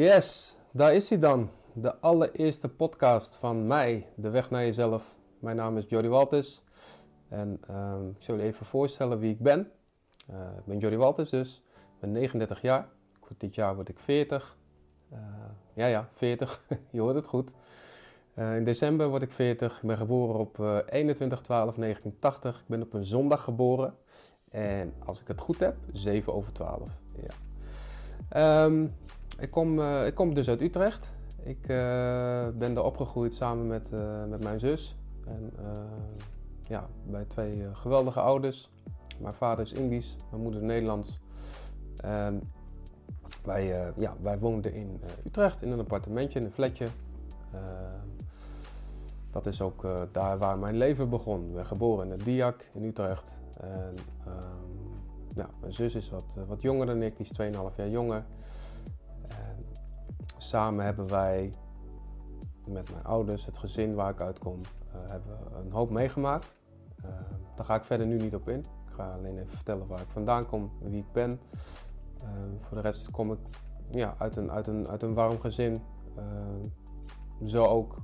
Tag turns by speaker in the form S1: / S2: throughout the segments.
S1: Yes, daar is hij dan. De allereerste podcast van mij, De Weg naar Jezelf. Mijn naam is Jody Walters. En ehm, ik zal je even voorstellen wie ik ben. Eh, ik ben Jody Walters dus. Ik ben 39 jaar. Dit jaar word ik 40. Uh, ja, ja, 40. je hoort het goed. Uh, in december word ik 40. Ik ben geboren op 21 12 1980. Ik ben op een zondag geboren. En als ik het goed heb, 7 over 12. Ja. Um, ik kom, uh, ik kom dus uit Utrecht. Ik uh, ben daar opgegroeid samen met, uh, met mijn zus. En ja, bij twee geweldige ouders. Mijn vader is Indisch, mijn moeder Nederlands. Wij, ja, wij woonden in Utrecht in een appartementje, in een flatje. dat is ook daar waar mijn leven begon. Ik ben geboren in het Diak in Utrecht. En, ja, mijn zus is wat, wat jonger dan ik, die is 2,5 jaar jonger samen hebben wij met mijn ouders, het gezin waar ik uitkom, uh, hebben een hoop meegemaakt. Uh, daar ga ik verder nu niet op in. Ik ga alleen even vertellen waar ik vandaan kom, wie ik ben. Uh, voor de rest kom ik ja, uit, een, uit, een, uit een warm gezin. zo ook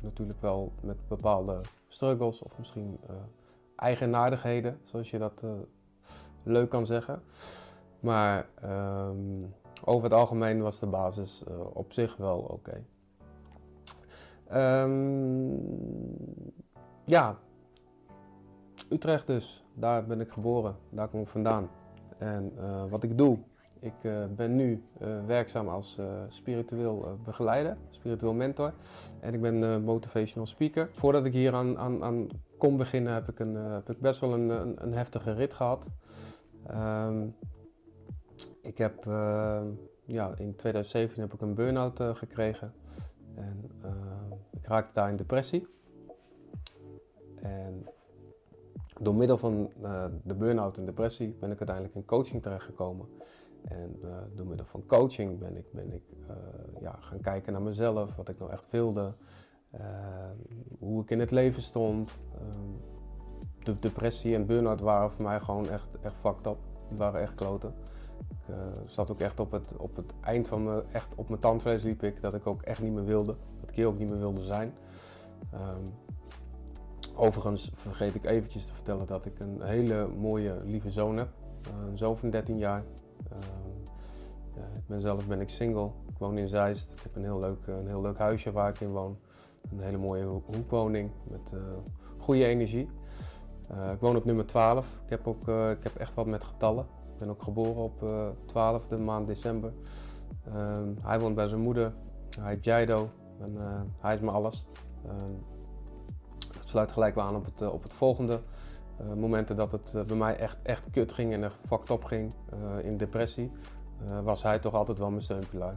S1: natuurlijk wel met bepaalde struggles of misschien eigenaardigheden, zoals je dat leuk kan zeggen. Maar ehm, over het algemeen was de basis uh, op zich wel oké. Um, ja, Utrecht dus. Daar ben ik geboren. Daar kom ik vandaan. En uh, wat ik doe, ik uh, ben nu werkzaam als spiritueel begeleider, spiritueel mentor. En ik ben motivational speaker. Voordat ik hier aan, aan, aan kon beginnen, heb ik, een, heb ik best wel een, een, heftige rit gehad. Um, heb, uh, ja, in 2017 heb ik een burn-out uh, gekregen. En uh, ik raakte daar in depressie. En door middel van de burn-out en depressie ben ik uiteindelijk in coaching terechtgekomen. En door middel van coaching ben ik, ben ik ja, gaan kijken naar mezelf, wat ik nou echt wilde, hoe ik in het leven stond. de depressie en burn-out waren voor mij gewoon echt, echt fucked up. Die waren echt kloten. Uh, zat ook echt op het, op het eind van me, echt op mijn tandvlees liep ik, dat ik ook echt niet meer wilde. Dat ik hier ook niet meer wilde zijn. Um, overigens vergeet ik eventjes te vertellen dat ik een hele mooie, lieve zoon heb. Uh, een zoon van 13 jaar. Uh, ik ben zelf ben ik single. Ik woon in Zeist. Ik heb een heel leuk, een heel leuk huisje waar ik in woon. Een hele mooie hoekwoning met goede energie. ik woon op nummer 12. Ik heb, ook, ik heb echt wat met getallen ben ook geboren op uh, eh, 12e maand december. Um, hij woont bij zijn moeder. Hij heet Jaido. En uh, hij is me alles. Um, dat sluit gelijk wel aan op het, uh, op het volgende. momenten dat het bij mij echt, echt kut ging en er fucked op ging in depressie, was hij toch altijd wel mijn steunpilaar.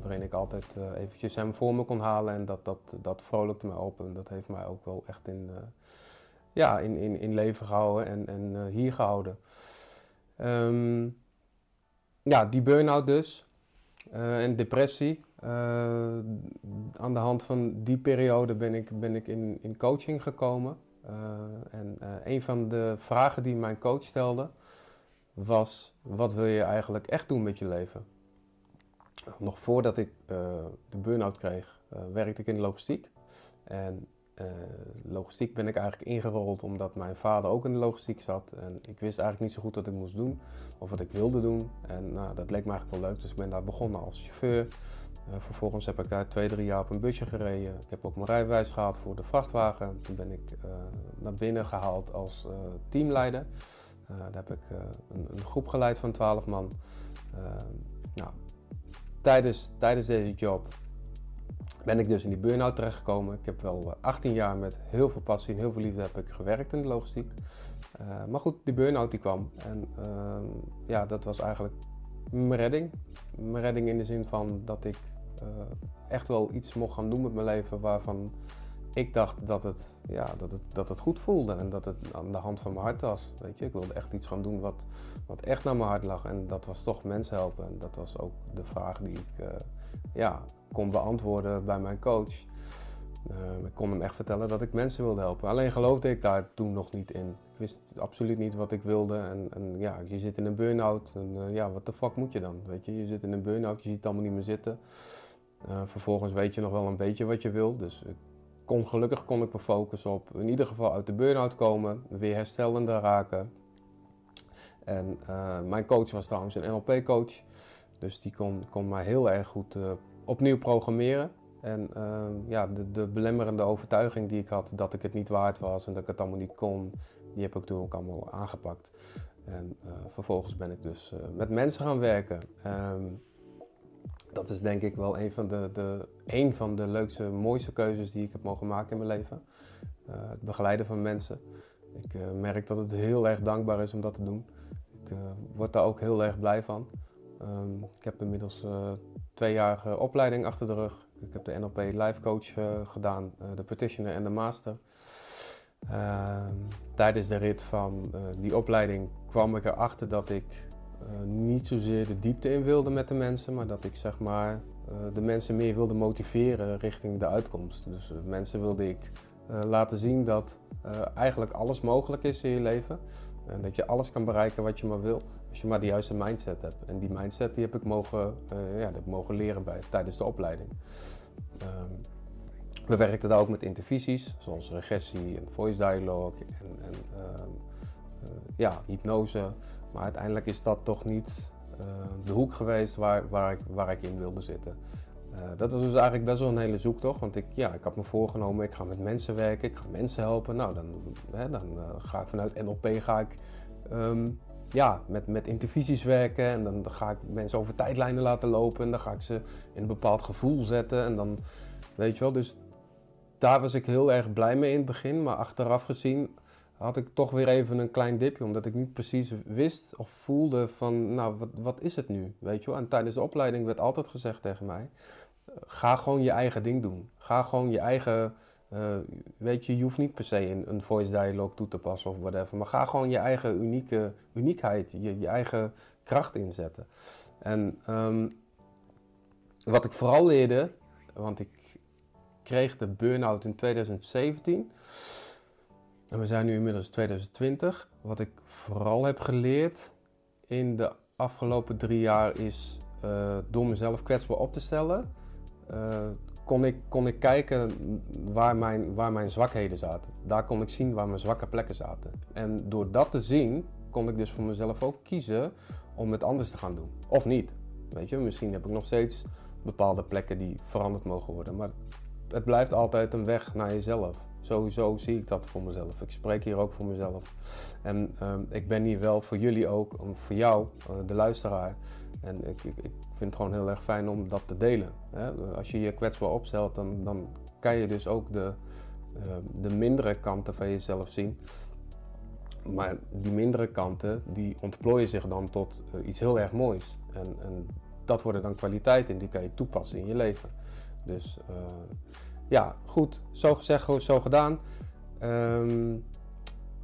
S1: waarin ik altijd eventjes hem voor me kon halen en dat, dat, dat vrolijkte me op. En dat heeft mij ook wel echt in, ja, in, in, in leven gehouden en, en hier gehouden. Um, ja, die burn-out dus. Uh, en depressie. Uh, aan de hand van die periode ben ik, ben ik in, in coaching gekomen. Uh, en een van de vragen die mijn coach stelde was: wat wil je eigenlijk echt doen met je leven? Nog voordat ik de burn-out kreeg, werkte ik in de logistiek. En uh, logistiek ben ik eigenlijk ingerold omdat mijn vader ook in de logistiek zat. En ik wist eigenlijk niet zo goed wat ik moest doen of wat ik wilde doen. En nou, dat leek me eigenlijk wel leuk, dus ik ben daar begonnen als chauffeur. Uh, vervolgens heb ik daar twee, drie jaar op een busje gereden. Ik heb ook mijn rijbewijs gehad voor de vrachtwagen. Toen ben ik uh, naar binnen gehaald als teamleider. daar heb ik een, een, groep geleid van 12 man. nou, tijdens, tijdens deze job ben ik dus in die burn-out terechtgekomen. Ik heb wel 18 jaar met heel veel passie en heel veel liefde heb ik gewerkt in de logistiek. maar goed, die burn-out die kwam. En ehm, ja, dat was eigenlijk mijn redding. Mijn redding in de zin van dat ik echt wel iets mocht gaan doen met mijn leven waarvan ik dacht dat het, ja, dat, het, dat het goed voelde en dat het aan de hand van mijn hart was. Weet je? Ik wilde echt iets gaan doen wat, wat echt naar mijn hart lag. En dat was toch mensen helpen. En dat was ook de vraag die ik ja, kon beantwoorden bij mijn coach. Uh, ik kon hem echt vertellen dat ik mensen wilde helpen. Alleen geloofde ik daar toen nog niet in. Ik wist absoluut niet wat ik wilde. En, en ja, je zit in een burn-out. En uh, ja, wat de fuck moet je dan? Weet je? je zit in een burn-out, je ziet het allemaal niet meer zitten. vervolgens weet je nog wel een beetje wat je wil. Dus ik kon, gelukkig kon ik me focussen op in ieder geval uit de burn-out komen, weer herstellende raken. En mijn coach was trouwens een NLP-coach, dus die kon, kon mij heel erg goed opnieuw programmeren. En uh, ja, de, de, belemmerende overtuiging die ik had dat ik het niet waard was en dat ik het allemaal niet kon, die heb ik toen ook allemaal aangepakt. En vervolgens ben ik dus met mensen gaan werken. Ehm, dat is denk ik wel een van de, de, een van de leukste, mooiste keuzes die ik heb mogen maken in mijn leven. Uh, het begeleiden van mensen. Ik merk dat het heel erg dankbaar is om dat te doen. Ik word daar ook heel erg blij van. Um, ik heb inmiddels tweejarige opleiding achter de rug. Ik heb de NLP Life Coach gedaan, de Petitioner en de Master. Ehm, tijdens de rit van die opleiding kwam ik erachter dat ik uh, niet zozeer de diepte in wilde met de mensen, maar dat ik zeg maar uh, de mensen meer wilde motiveren richting de uitkomst. Dus uh, mensen wilde ik laten zien dat eigenlijk alles mogelijk is in je leven. En dat je alles kan bereiken wat je maar wil, als je maar de juiste mindset hebt. En die mindset die heb ik mogen, ja, heb ik mogen leren bij, tijdens de opleiding. Um, we werkten daar ook met intervisies, zoals regressie en voice dialogue en, en ehm, ja, hypnose. Maar uiteindelijk is dat toch niet uh, de hoek geweest waar, waar, ik, waar ik in wilde zitten. Uh, dat was dus eigenlijk best wel een hele zoektocht. Want ik, ja, ik had me voorgenomen, ik ga met mensen werken, ik ga mensen helpen. Nou, dan, hè, dan uh, ga ik vanuit NLP ga ik, um, ja, met, met intervisies werken. En dan, dan, ga ik mensen over tijdlijnen laten lopen. En dan ga ik ze in een bepaald gevoel zetten. En dan, weet je wel, dus daar was ik heel erg blij mee in het begin. Maar achteraf gezien had ik toch weer even een klein dipje, omdat ik niet precies wist of voelde van, nou, wat, wat is het nu, weet je wel. En tijdens de opleiding werd altijd gezegd tegen mij, ga gewoon je eigen ding doen. Ga gewoon je eigen, uh, weet je, je hoeft niet per se een, een voice dialogue toe te passen of whatever, maar ga gewoon je eigen unieke, uniekheid, je, je eigen kracht inzetten. En um, wat ik vooral leerde, want ik kreeg de burn-out in 2017... En we zijn nu inmiddels 2020. Wat ik vooral heb geleerd in de afgelopen drie jaar is uh, door mezelf kwetsbaar op te stellen. Uh, kon, ik, kon ik kijken waar mijn, waar mijn zwakheden zaten. Daar kon ik zien waar mijn zwakke plekken zaten. En door dat te zien, kon ik dus voor mezelf ook kiezen om het anders te gaan doen. Of niet. Weet je, misschien heb ik nog steeds bepaalde plekken die veranderd mogen worden. Maar het blijft altijd een weg naar jezelf. Sowieso zie ik dat voor mezelf. Ik spreek hier ook voor mezelf. En uh, ik ben hier wel voor jullie ook, voor jou, uh, de luisteraar. En ik, ik, ik, vind het gewoon heel erg fijn om dat te delen. Hè? Als je je kwetsbaar opstelt, dan, dan kan je dus ook de, uh, de mindere kanten van jezelf zien. Maar die mindere kanten, die ontplooien zich dan tot uh, iets heel erg moois. En, en dat worden dan kwaliteiten, die kan je toepassen in je leven. Dus ja, goed. Zo gezegd, zo gedaan. Um,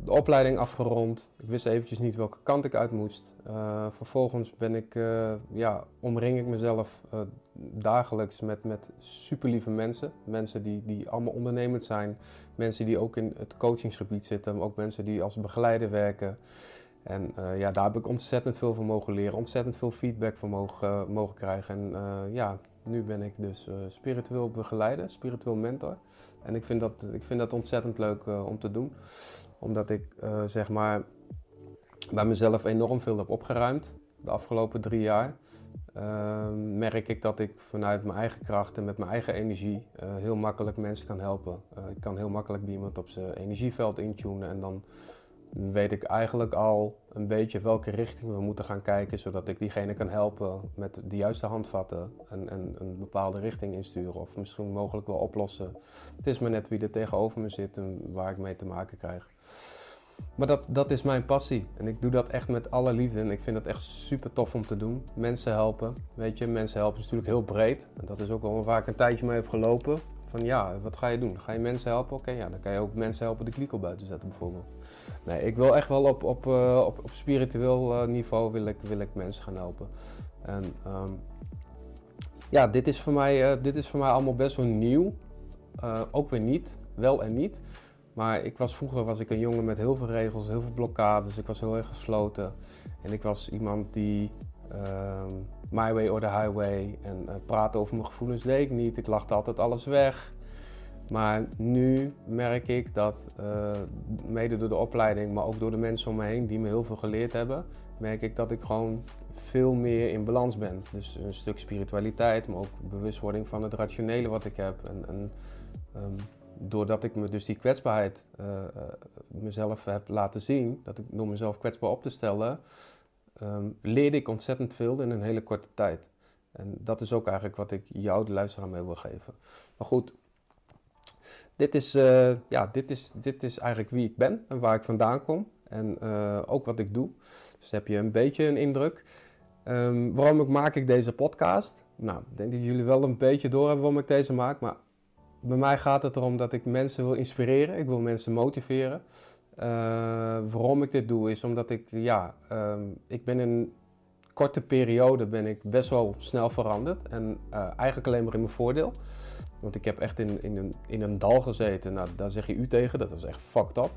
S1: de opleiding afgerond. Ik wist eventjes niet welke kant ik uit moest. Uh, vervolgens ben ik, uh, ja, omring ik mezelf uh, dagelijks met, met super lieve mensen. Mensen die, die allemaal ondernemend zijn. Mensen die ook in het coachingsgebied zitten. Ook mensen die als begeleider werken. En ja, daar heb ik ontzettend veel van mogen leren. Ontzettend veel feedback van mogen, mogen krijgen. En ja, nu ben ik dus uh, spiritueel begeleider, spiritueel mentor. En ik vind dat, ik vind dat ontzettend leuk uh, om te doen. Omdat ik uh, zeg maar bij mezelf enorm veel heb opgeruimd de afgelopen drie jaar. Ehm, merk ik dat ik vanuit mijn eigen kracht en met mijn eigen energie heel makkelijk mensen kan helpen. ik kan heel makkelijk bij iemand op zijn energieveld intunen en dan weet ik eigenlijk al een beetje welke richting we moeten gaan kijken, zodat ik diegene kan helpen met de juiste handvatten en, en een bepaalde richting insturen of misschien mogelijk wel oplossen. Het is maar net wie er tegenover me zit en waar ik mee te maken krijg. Maar dat, dat is mijn passie. En ik doe dat echt met alle liefde. En ik vind het echt super tof om te doen. Mensen helpen. Weet je, mensen helpen is natuurlijk heel breed. En dat is ook wel waar ik een tijdje mee heb gelopen. Van ja, wat ga je doen? Ga je mensen helpen? Oké, ja, dan kan je ook mensen helpen de kliko buiten zetten bijvoorbeeld. Nee, ik wil echt wel op, op, uh, op, op spiritueel uh, niveau wil ik, wil ik mensen gaan helpen. En um, ja, dit is, voor mij, uh, dit is voor mij allemaal best wel nieuw. ook weer niet, wel en niet. Maar ik was, vroeger was ik een jongen met heel veel regels, heel veel blokkades. Ik was heel erg gesloten. En ik was iemand die uh, my way or the highway. En praten over mijn gevoelens deed ik niet. Ik lachte altijd alles weg. Maar nu merk ik dat, uh, mede door de opleiding, maar ook door de mensen om me heen die me heel veel geleerd hebben, merk ik dat ik gewoon veel meer in balans ben. Dus een stuk spiritualiteit, maar ook bewustwording van het rationele wat ik heb. En, um, doordat ik me dus die kwetsbaarheid uh, uh, mezelf heb laten zien, dat ik door mezelf kwetsbaar op te stellen, um, leerde ik ontzettend veel in een hele korte tijd. En dat is ook eigenlijk wat ik jou, de luisteraar, mee wil geven. Maar goed, dit is, uh, ja, dit is, dit is eigenlijk wie ik ben en waar ik vandaan kom. En ook wat ik doe. Dus heb je een beetje een indruk. Um, waarom maak ik deze podcast? Nou, ik denk dat jullie wel een beetje door hebben waarom ik deze maak. Maar bij mij gaat het erom dat ik mensen wil inspireren. Ik wil mensen motiveren. Uh, waarom ik dit doe is omdat ik, ja, uh, ik ben in een korte periode ben ik best wel snel veranderd. En eigenlijk alleen maar in mijn voordeel. Want ik heb echt in, in, een, in een dal gezeten. Nou, daar zeg je u tegen. Dat was echt fucked up.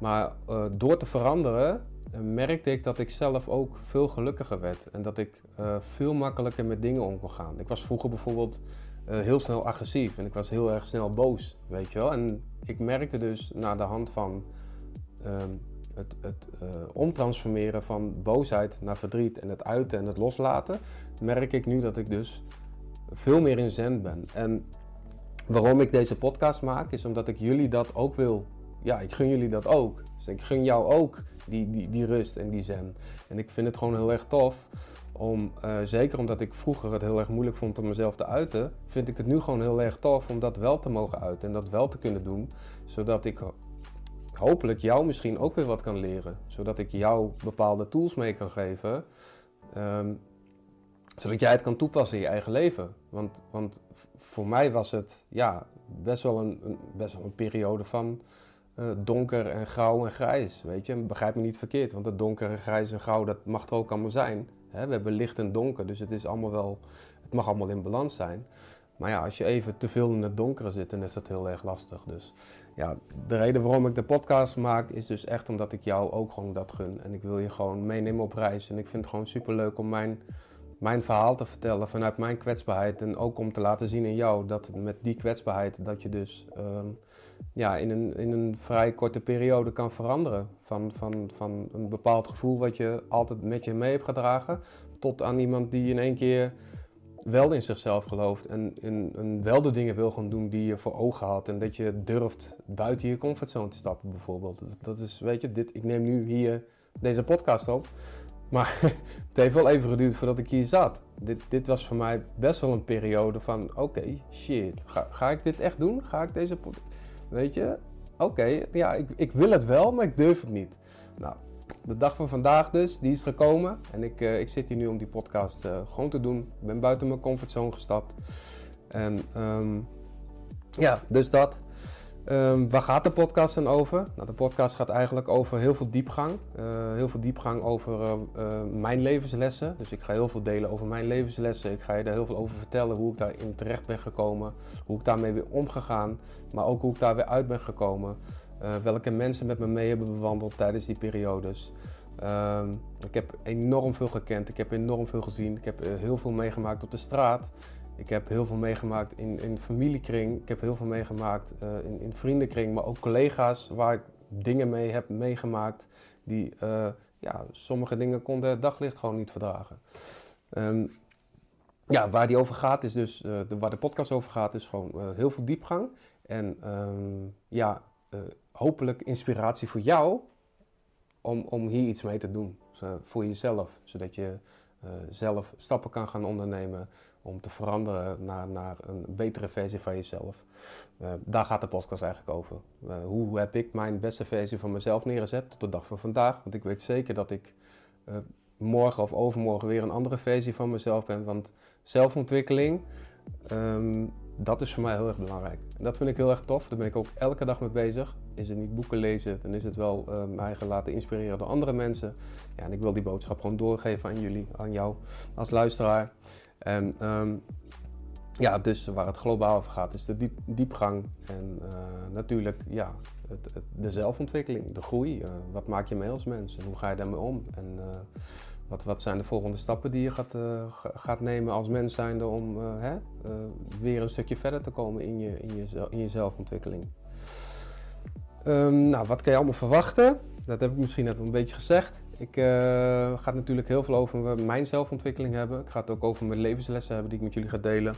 S1: Maar uh, door te veranderen merkte ik dat ik zelf ook veel gelukkiger werd. En dat ik veel makkelijker met dingen om kon gaan. Ik was vroeger bijvoorbeeld heel snel agressief en ik was heel erg snel boos, weet je wel. En ik merkte dus na de hand van uh, het, het omtransformeren van boosheid naar verdriet en het uiten en het loslaten, merk ik nu dat ik dus veel meer in zen ben. En waarom ik deze podcast maak, is omdat ik jullie dat ook wil. Ja, ik gun jullie dat ook. Dus ik gun jou ook die, die, die rust en die zen. En ik vind het gewoon heel erg tof om, uh, zeker omdat ik vroeger het heel erg moeilijk vond om mezelf te uiten, vind ik het nu gewoon heel erg tof om dat wel te mogen uiten en dat wel te kunnen doen. Zodat ik hopelijk jou misschien ook weer wat kan leren. Zodat ik jou bepaalde tools mee kan geven. Um, zodat jij het kan toepassen in je eigen leven. Want, want voor mij was het ja, best, wel een, best wel een periode van uh, donker en grauw en grijs. Weet je, begrijp me niet verkeerd, want het donker en grijs en grauw, dat mag er ook allemaal zijn. Hè? We hebben licht en donker, dus het, is allemaal wel, het mag allemaal in balans zijn. Maar ja, als je even te veel in het donkere zit, dan is dat heel erg lastig. Dus ja, de reden waarom ik de podcast maak, is dus echt omdat ik jou ook gewoon dat gun. En ik wil je gewoon meenemen op reis. En ik vind het gewoon super leuk om mijn, mijn verhaal te vertellen vanuit mijn kwetsbaarheid. En ook om te laten zien in jou dat met die kwetsbaarheid, dat je dus um, ja, in, een, in een vrij korte periode kan veranderen. Van, van, van een bepaald gevoel wat je altijd met je mee hebt gedragen, tot aan iemand die in één keer wel in zichzelf gelooft en, en, wel de dingen wil gaan doen die je voor ogen had. En dat je durft buiten je comfortzone te stappen bijvoorbeeld. Dat, dat is, weet je, dit, ik neem nu hier deze podcast op. Maar het heeft wel even geduurd voordat ik hier zat. Dit, dit was voor mij best wel een periode van: oké, shit, ga, ga ik dit echt doen? Ga ik deze Weet je, oké, ja, ik, ik wil het wel, maar ik durf het niet. Nou, de dag van vandaag dus, die is gekomen. En ik, uh, ik zit hier nu om die podcast uh, gewoon te doen. Ik ben buiten mijn comfortzone gestapt. En um, ja, dus dat. Um, waar gaat de podcast dan over? Nou, de podcast gaat eigenlijk over heel veel diepgang. Uh, heel veel diepgang over uh, uh, mijn levenslessen. Dus ik ga heel veel delen over mijn levenslessen. Ik ga je daar heel veel over vertellen hoe ik daarin terecht ben gekomen. Hoe ik daarmee weer omgegaan. Maar ook hoe ik daar weer uit ben gekomen. welke mensen met me mee hebben bewandeld tijdens die periodes. Ehm, ik heb enorm veel gekend. Ik heb enorm veel gezien. Ik heb heel veel meegemaakt op de straat. Ik heb heel veel meegemaakt in, in familiekring. Ik heb heel veel meegemaakt uh, in, in vriendenkring, maar ook collega's waar ik dingen mee heb meegemaakt die uh, ja, sommige dingen konden het daglicht gewoon niet verdragen. Um, ja, waar die over gaat is dus, uh, de, waar de podcast over gaat, is gewoon heel veel diepgang. En um, ja, hopelijk inspiratie voor jou om, om hier iets mee te doen. voor jezelf, zodat je zelf stappen kan gaan ondernemen om te veranderen naar, naar een betere versie van jezelf. daar gaat de podcast eigenlijk over. hoe heb ik mijn beste versie van mezelf neergezet tot de dag van vandaag? Want ik weet zeker dat ik morgen of overmorgen weer een andere versie van mezelf ben. Want zelfontwikkeling, um, dat is voor mij heel erg belangrijk. En dat vind ik heel erg tof. Daar ben ik ook elke dag mee bezig. Is het niet boeken lezen, dan is het wel uh, mij laten inspireren door andere mensen. Ja, en ik wil die boodschap gewoon doorgeven aan jullie, aan jou als luisteraar. En um, ja, dus waar het globaal over gaat, is de diep, diepgang. En uh, natuurlijk, ja, het, de zelfontwikkeling, de groei. Uh, wat maak je mee als mens en hoe ga je daarmee om? En uh, wat, wat zijn de volgende stappen die je gaat, gaat nemen als mens zijnde om hè, weer een stukje verder te komen in je, in je, in je zelfontwikkeling? Um, nou, wat kan je allemaal verwachten? Dat heb ik misschien net een beetje gezegd. Ik uh, ga het natuurlijk heel veel over mijn zelfontwikkeling hebben. Ik ga het ook over mijn levenslessen hebben die ik met jullie ga delen.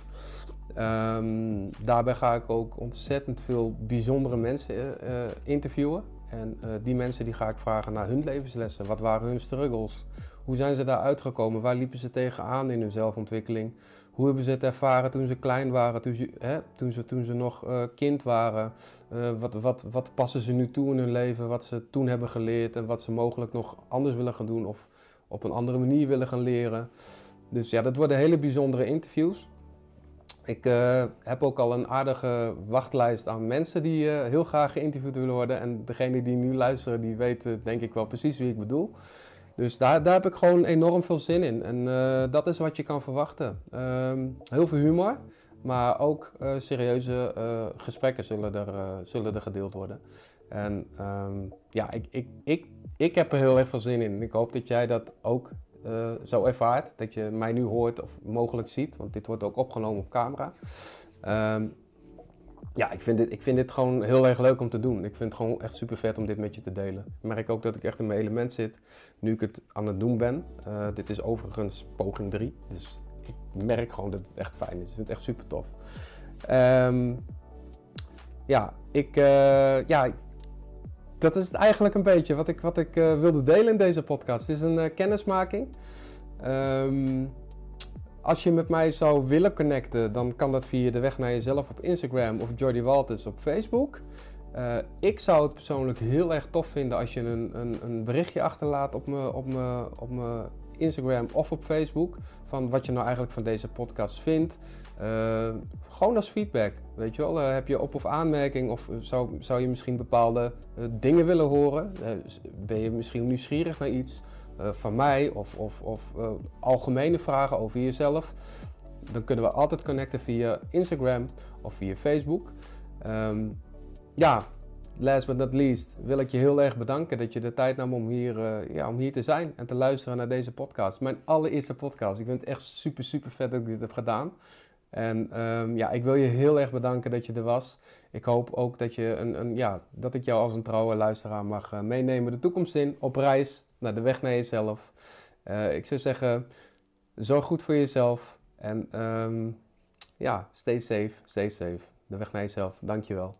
S1: Um, daarbij ga ik ook ontzettend veel bijzondere mensen uh, interviewen. En die mensen die ga ik vragen naar hun levenslessen. Wat waren hun struggles? Hoe zijn ze daar uitgekomen? Waar liepen ze tegenaan in hun zelfontwikkeling? Hoe hebben ze het ervaren toen ze klein waren, toen ze, hè, toen ze, toen ze nog uh, kind waren? Uh, wat, wat, wat passen ze nu toe in hun leven? Wat ze toen hebben geleerd en wat ze mogelijk nog anders willen gaan doen of op een andere manier willen gaan leren. Dus ja, dat worden hele bijzondere interviews. Ik uh, heb ook al een aardige wachtlijst aan mensen die heel graag geïnterviewd willen worden. En degene die nu luisteren, die weten denk ik wel precies wie ik bedoel. Dus daar, daar heb ik gewoon enorm veel zin in. En uh, dat is wat je kan verwachten. Um, heel veel humor, maar ook uh, serieuze uh, gesprekken zullen er, zullen er gedeeld worden. En um, ja, ik, ik, ik, ik heb er heel erg veel zin in. Ik hoop dat jij dat ook zo ervaart. Dat je mij nu hoort of mogelijk ziet, want dit wordt ook opgenomen op camera. Um, ja, ik vind, dit, ik vind dit gewoon heel erg leuk om te doen. Ik vind het gewoon echt super vet om dit met je te delen. Ik merk ook dat ik echt in mijn element zit nu ik het aan het doen ben. Uh, dit is overigens poging 3, dus ik merk gewoon dat het echt fijn is. Ik vind het echt super tof. Um, ja, ik, uh, ja, dat is het eigenlijk een beetje wat ik, wat ik uh, wilde delen in deze podcast. Het is een kennismaking. Um, als je met mij zou willen connecten, dan kan dat via de weg naar jezelf op Instagram of Jordi Walters op Facebook. Uh, ik zou het persoonlijk heel erg tof vinden als je een, een, een berichtje achterlaat op mijn op op Instagram of op Facebook. Van wat je nou eigenlijk van deze podcast vindt. Uh, gewoon als feedback. Weet je wel, uh, heb je op- of aanmerking of zou, zou je misschien bepaalde dingen willen horen? ben je misschien nieuwsgierig naar iets? Uh, van mij of, of, of uh, algemene vragen over jezelf, dan kunnen we altijd connecten via Instagram of via Facebook. Um, ja, last but not least wil ik je heel erg bedanken dat je de tijd nam om hier, uh, ja, om hier te zijn en te luisteren naar deze podcast. Mijn allereerste podcast. Ik vind het echt super, super vet dat ik dit heb gedaan. En um, ja, ik wil je heel erg bedanken dat je er was. Ik hoop ook dat, je een, een, ja, dat ik jou als een trouwe luisteraar mag meenemen de toekomst in, op reis naar de weg naar jezelf. Uh, ik zou zeggen, zorg goed voor jezelf. En um, ja, stay safe, stay safe. De weg naar jezelf. Dankjewel.